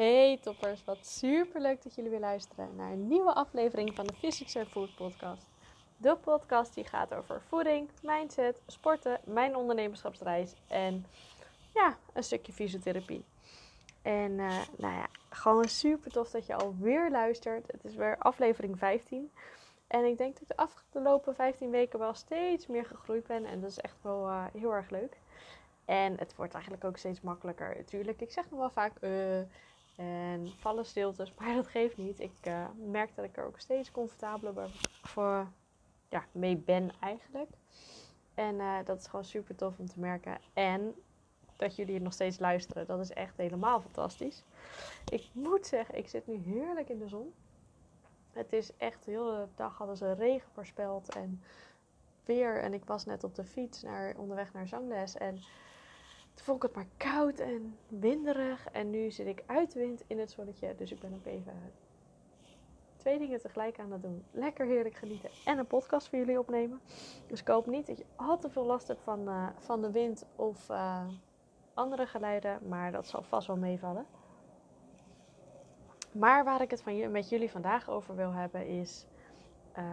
Hey toppers, wat super leuk dat jullie weer luisteren naar een nieuwe aflevering van de Physics and Food podcast. De podcast die gaat over voeding, mindset, sporten, mijn ondernemerschapsreis en ja, een stukje fysiotherapie. En uh, nou ja, gewoon super tof dat je alweer luistert. Het is weer aflevering 15. En ik denk dat ik de afgelopen 15 weken wel steeds meer gegroeid ben. En dat is echt wel uh, heel erg leuk. En het wordt eigenlijk ook steeds makkelijker. Natuurlijk, ik zeg nog wel vaak uh, en vallen stiltes, maar dat geeft niet. Ik uh, merk dat ik er ook steeds comfortabeler voor, ja, mee ben eigenlijk. En uh, dat is gewoon super tof om te merken. En dat jullie het nog steeds luisteren, dat is echt helemaal fantastisch. Ik moet zeggen, ik zit nu heerlijk in de zon. Het is echt de hele dag hadden ze regen voorspeld en weer. En ik was net op de fiets naar, onderweg naar zangles. En toen vond ik het maar koud en winderig. En nu zit ik uit de wind in het zonnetje. Dus ik ben ook even twee dingen tegelijk aan het doen. Lekker heerlijk genieten en een podcast voor jullie opnemen. Dus ik hoop niet dat je al te veel last hebt van, uh, van de wind of uh, andere geluiden. Maar dat zal vast wel meevallen. Maar waar ik het van, met jullie vandaag over wil hebben is... Uh,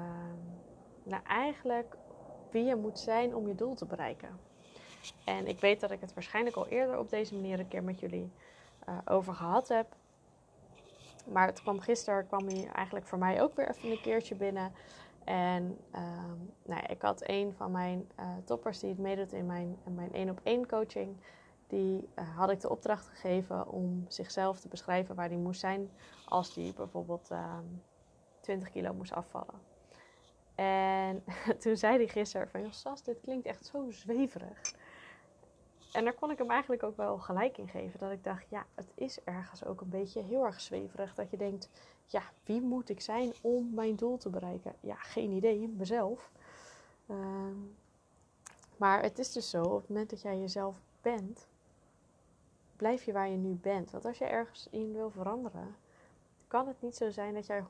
nou eigenlijk wie je moet zijn om je doel te bereiken. En ik weet dat ik het waarschijnlijk al eerder op deze manier een keer met jullie uh, over gehad heb. Maar het kwam gisteren, kwam hij eigenlijk voor mij ook weer even een keertje binnen. En uh, nou ja, ik had een van mijn uh, toppers die het meedoet in mijn, één op één coaching. Die uh, had ik de opdracht gegeven om zichzelf te beschrijven waar hij moest zijn als hij bijvoorbeeld 20 kilo moest afvallen. En toen zei hij gisteren van, Sas, dit klinkt echt zo zweverig. En daar kon ik hem eigenlijk ook wel gelijk in geven. Dat ik dacht, ja, het is ergens ook een beetje heel erg zweverig. Dat je denkt, ja, wie moet ik zijn om mijn doel te bereiken? Ja, geen idee, mezelf. Uh, maar het is dus zo, op het moment dat jij jezelf bent, blijf je waar je nu bent. Want als je ergens in wil veranderen, kan het niet zo zijn dat jij 100%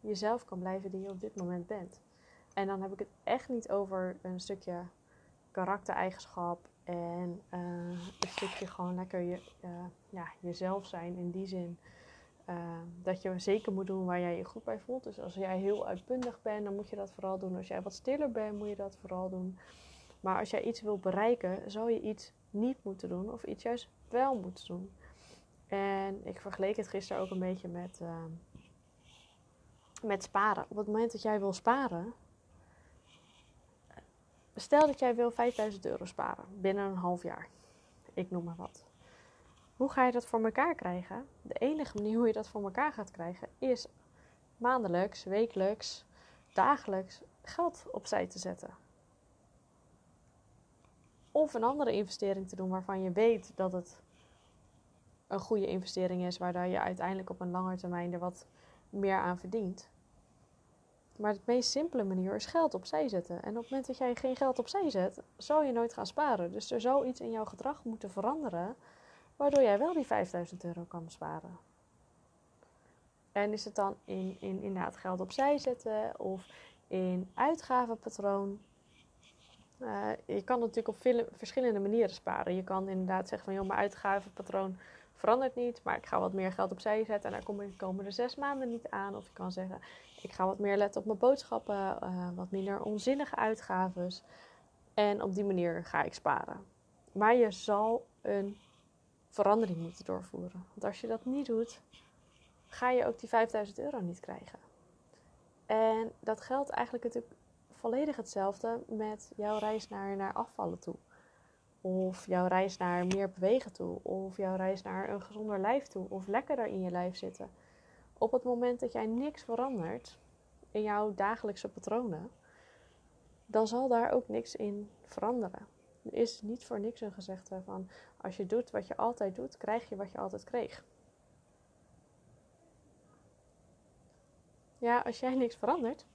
jezelf kan blijven die je op dit moment bent. En dan heb ik het echt niet over een stukje karaktereigenschap en uh, een stukje gewoon lekker je, uh, ja, jezelf zijn in die zin. Uh, dat je zeker moet doen waar jij je goed bij voelt. Dus als jij heel uitbundig bent, dan moet je dat vooral doen. Als jij wat stiller bent, moet je dat vooral doen. Maar als jij iets wil bereiken, zou je iets niet moeten doen of iets juist wel moeten doen. En ik vergeleek het gisteren ook een beetje met, met sparen. Op het moment dat jij wil sparen, Stel dat jij wil 5000 euro sparen binnen een half jaar. Ik noem maar wat. Hoe ga je dat voor elkaar krijgen? De enige manier hoe je dat voor elkaar gaat krijgen is maandelijks, wekelijks, dagelijks geld opzij te zetten. Of een andere investering te doen waarvan je weet dat het een goede investering is, waardoor je uiteindelijk op een lange termijn er wat meer aan verdient. Maar de meest simpele manier is geld opzij zetten. En op het moment dat jij geen geld opzij zet, zal je nooit gaan sparen. Dus er zou iets in jouw gedrag moeten veranderen, waardoor jij wel die 5000 euro kan sparen. En is het dan in, in inderdaad geld opzij zetten of in uitgavenpatroon? Uh, je kan natuurlijk op verschillende manieren sparen. Je kan inderdaad zeggen van joh, mijn uitgavenpatroon verandert niet, maar ik ga wat meer geld opzij zetten en daar kom ik de komende zes maanden niet aan. Of je kan zeggen, ik ga wat meer letten op mijn boodschappen, uh, wat minder onzinnige uitgaves. En op die manier ga ik sparen. Maar je zal een verandering moeten doorvoeren. Want als je dat niet doet, ga je ook die 5000 euro niet krijgen. En dat geldt eigenlijk natuurlijk volledig hetzelfde met jouw reis naar, naar afvallen toe. Of jouw reis naar meer bewegen toe. Of jouw reis naar een gezonder lijf toe. Of lekkerder in je lijf zitten. Op het moment dat jij niks verandert in jouw dagelijkse patronen, dan zal daar ook niks in veranderen. Er is niet voor niks een gezegde van als je doet wat je altijd doet, krijg je wat je altijd kreeg. Ja, als jij niks verandert,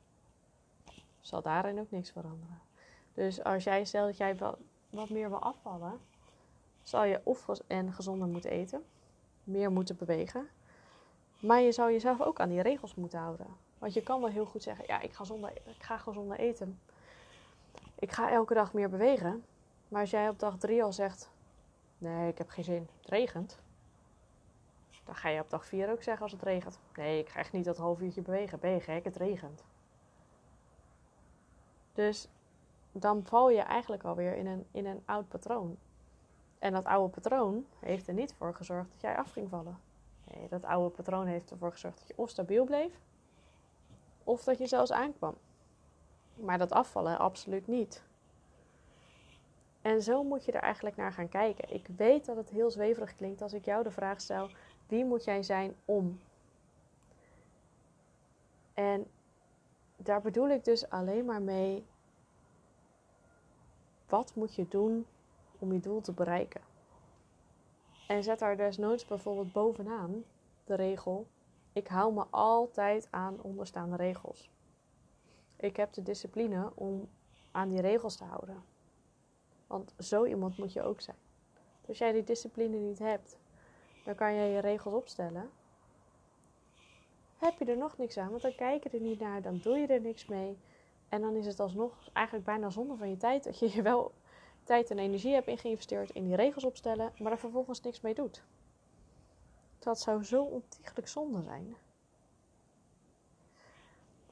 zal daarin ook niks veranderen. Dus als jij stelt dat jij wel wat meer wil afvallen, zal je of en gezonder moeten eten, meer moeten bewegen. Maar je zou jezelf ook aan die regels moeten houden. Want je kan wel heel goed zeggen, ja, ik ga, zonder, ik ga gezonder eten. Ik ga elke dag meer bewegen. Maar als jij op dag drie al zegt, nee, ik heb geen zin, het regent. Dan ga je op dag 4 ook zeggen als het regent. Nee, ik ga echt niet dat half uurtje bewegen. Ben gek? Het regent. Dus dan val je eigenlijk alweer in een, in een oud patroon. En dat oude patroon heeft er niet voor gezorgd dat jij af ging vallen. Nee, dat oude patroon heeft ervoor gezorgd dat je of stabiel bleef, of dat je zelfs aankwam. Maar dat afvallen absoluut niet. En zo moet je er eigenlijk naar gaan kijken. Ik weet dat het heel zweverig klinkt als ik jou de vraag stel: wie moet jij zijn om? En daar bedoel ik dus alleen maar mee: wat moet je doen om je doel te bereiken? En zet daar desnoods bijvoorbeeld bovenaan de regel: ik hou me altijd aan onderstaande regels. Ik heb de discipline om aan die regels te houden. Want zo iemand moet je ook zijn. Dus als jij die discipline niet hebt, dan kan jij je regels opstellen. Heb je er nog niks aan, want dan kijk je er niet naar, dan doe je er niks mee. En dan is het alsnog eigenlijk bijna zonde van je tijd dat je je wel tijd en energie hebt ingeïnvesteerd in die regels opstellen, maar er vervolgens niks mee doet. Dat zou zo ontiegelijk zonde zijn.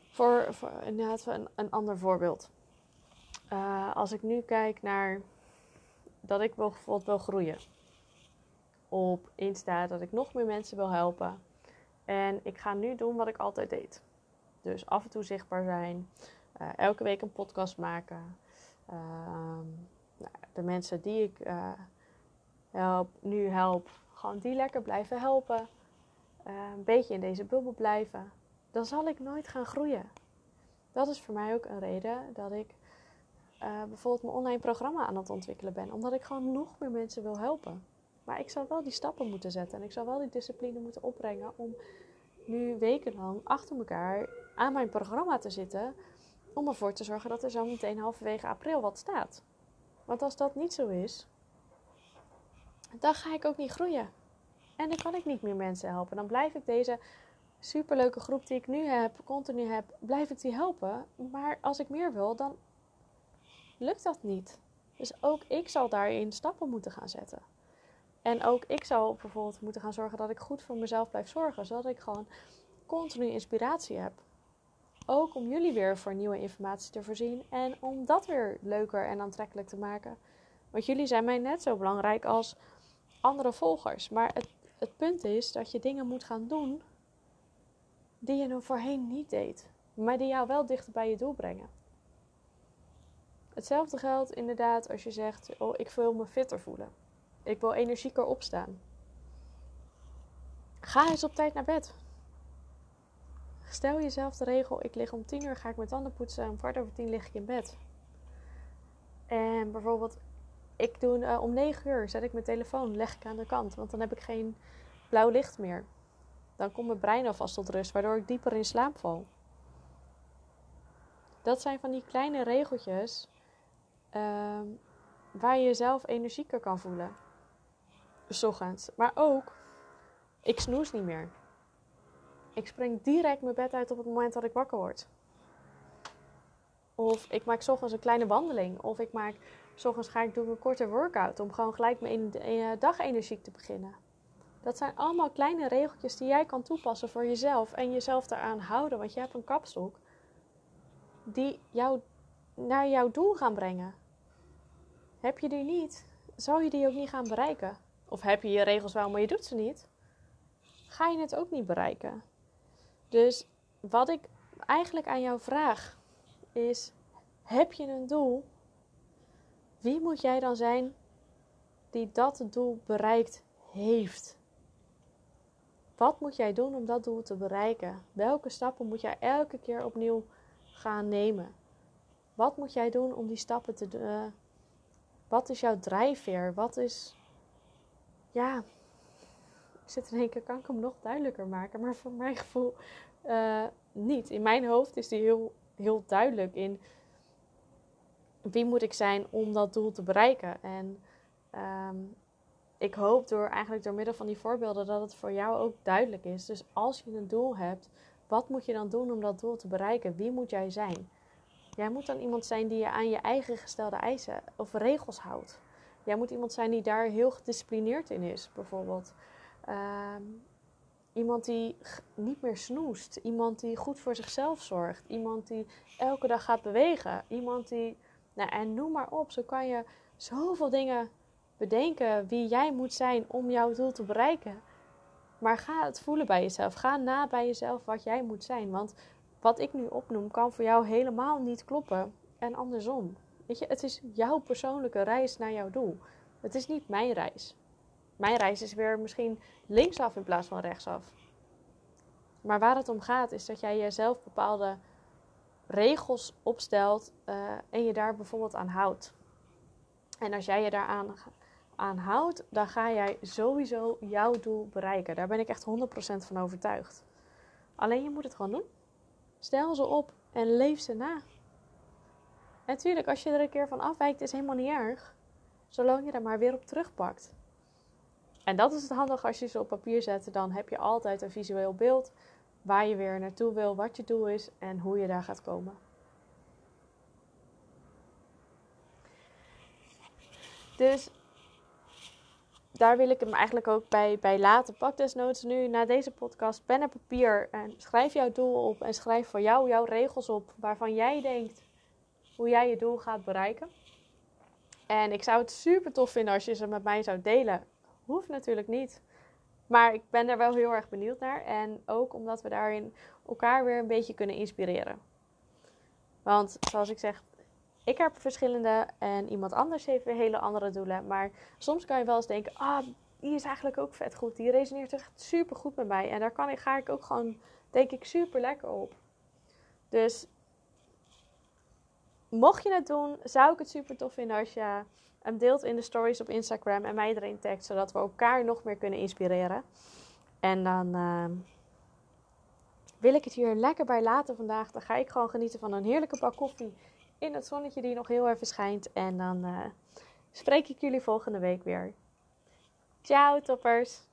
Voor, voor inderdaad een, een ander voorbeeld. Uh, als ik nu kijk naar dat ik bijvoorbeeld wil groeien op Insta, dat ik nog meer mensen wil helpen. En ik ga nu doen wat ik altijd deed. Dus af en toe zichtbaar zijn, uh, elke week een podcast maken. Uh, nou, de mensen die ik uh, help, nu help, gewoon die lekker blijven helpen. een beetje in deze bubbel blijven. Dan zal ik nooit gaan groeien. Dat is voor mij ook een reden dat ik bijvoorbeeld mijn online programma aan het ontwikkelen ben. Omdat ik gewoon nog meer mensen wil helpen. Maar ik zal wel die stappen moeten zetten. En ik zal wel die discipline moeten opbrengen om nu wekenlang achter elkaar aan mijn programma te zitten. Om ervoor te zorgen dat er zo meteen halverwege april wat staat. Want als dat niet zo is, dan ga ik ook niet groeien. En dan kan ik niet meer mensen helpen. Dan blijf ik deze superleuke groep die ik nu heb, continu heb, blijf ik die helpen. Maar als ik meer wil, dan lukt dat niet. Dus ook ik zal daarin stappen moeten gaan zetten. En ook ik zal bijvoorbeeld moeten gaan zorgen dat ik goed voor mezelf blijf zorgen. Zodat ik gewoon continu inspiratie heb. Ook om jullie weer voor nieuwe informatie te voorzien. En om dat weer leuker en aantrekkelijk te maken. Want jullie zijn mij net zo belangrijk als andere volgers. Maar het, het punt is dat je dingen moet gaan doen die je nog voorheen niet deed. Maar die jou wel dichter bij je doel brengen. Hetzelfde geldt inderdaad als je zegt: Oh, ik wil me fitter voelen. Ik wil energieker opstaan. Ga eens op tijd naar bed. Stel jezelf de regel: ik lig om 10 uur, ga ik mijn tanden poetsen. Om kwart over tien lig ik in bed. En bijvoorbeeld, ik doe uh, om 9 uur zet ik mijn telefoon, leg ik aan de kant, want dan heb ik geen blauw licht meer. Dan komt mijn brein alvast tot rust, waardoor ik dieper in slaap val. Dat zijn van die kleine regeltjes Ehm, waar je jezelf energieker kan voelen. S ochtends. Maar ook, ik snoes niet meer. Ik spring direct mijn bed uit op het moment dat ik wakker word. Of ik maak ochtends een kleine wandeling. Of ik maak ochtends ga ik doen een korte workout om gewoon gelijk mijn eh, dag energiek te beginnen. Dat zijn allemaal kleine regeltjes die jij kan toepassen voor jezelf en jezelf eraan houden. Want je hebt een kapstok die jou naar jouw doel gaan brengen. Heb je die niet, zou je die ook niet gaan bereiken. Of heb je je regels wel, maar je doet ze niet, ga je het ook niet bereiken. Dus wat ik eigenlijk aan jou vraag is: heb je een doel? Wie moet jij dan zijn die dat doel bereikt heeft? Wat moet jij doen om dat doel te bereiken? Welke stappen moet jij elke keer opnieuw gaan nemen? Wat moet jij doen om die stappen te, uh, wat is jouw drijfveer? Wat is. Ja, zit in één keer, kan ik hem nog duidelijker maken? Maar voor mijn gevoel uh, niet. In mijn hoofd is die heel, heel duidelijk in wie moet ik zijn om dat doel te bereiken. En um, ik hoop door eigenlijk door middel van die voorbeelden dat het voor jou ook duidelijk is. Dus als je een doel hebt, wat moet je dan doen om dat doel te bereiken? Wie moet jij zijn? Jij moet dan iemand zijn die je aan je eigen gestelde eisen of regels houdt. Jij moet iemand zijn die daar heel gedisciplineerd in is, bijvoorbeeld. Ehm, Iemand die niet meer snoest. Iemand die goed voor zichzelf zorgt. Iemand die elke dag gaat bewegen. Iemand die. Nou, en noem maar op. Zo kan je zoveel dingen bedenken wie jij moet zijn om jouw doel te bereiken. Maar ga het voelen bij jezelf. Ga na bij jezelf wat jij moet zijn. Want wat ik nu opnoem kan voor jou helemaal niet kloppen. En andersom. Weet je, het is jouw persoonlijke reis naar jouw doel. Het is niet mijn reis. Mijn reis is weer misschien linksaf in plaats van rechtsaf. Maar waar het om gaat is dat jij jezelf bepaalde regels opstelt uh, en je daar bijvoorbeeld aan houdt. En als jij je daaraan aan houdt, dan ga jij sowieso jouw doel bereiken. Daar ben ik echt 100% van overtuigd. Alleen je moet het gewoon doen. Stel ze op en leef ze na. Natuurlijk, als je er een keer van afwijkt, is helemaal niet erg. Zolang je er maar weer op terugpakt. En dat is het handige als je ze op papier zet. Dan heb je altijd een visueel beeld waar je weer naartoe wil, wat je doel is en hoe je daar gaat komen. Dus daar wil ik hem eigenlijk ook bij, bij laten. Pak desnoods nu na deze podcast pen en papier en schrijf jouw doel op en schrijf voor jou jouw regels op waarvan jij denkt hoe jij je doel gaat bereiken. En ik zou het super tof vinden als je ze met mij zou delen. Hoeft natuurlijk niet. Maar ik ben er wel heel erg benieuwd naar. En ook omdat we daarin elkaar weer een beetje kunnen inspireren. Want zoals ik zeg, ik heb verschillende en iemand anders heeft weer hele andere doelen. Maar soms kan je wel eens denken, ah, die is eigenlijk ook vet goed. Die resoneert echt super goed met mij. En daar kan ik, ga ik ook gewoon, denk ik, super lekker op. Dus mocht je het doen, zou ik het super tof vinden als je hem deelt in de stories op Instagram en mij erin tagt, zodat we elkaar nog meer kunnen inspireren. En dan uh, wil ik het hier lekker bij laten vandaag. Dan ga ik gewoon genieten van een heerlijke bak koffie in het zonnetje die nog heel even schijnt. En dan uh, spreek ik jullie volgende week weer. Ciao toppers!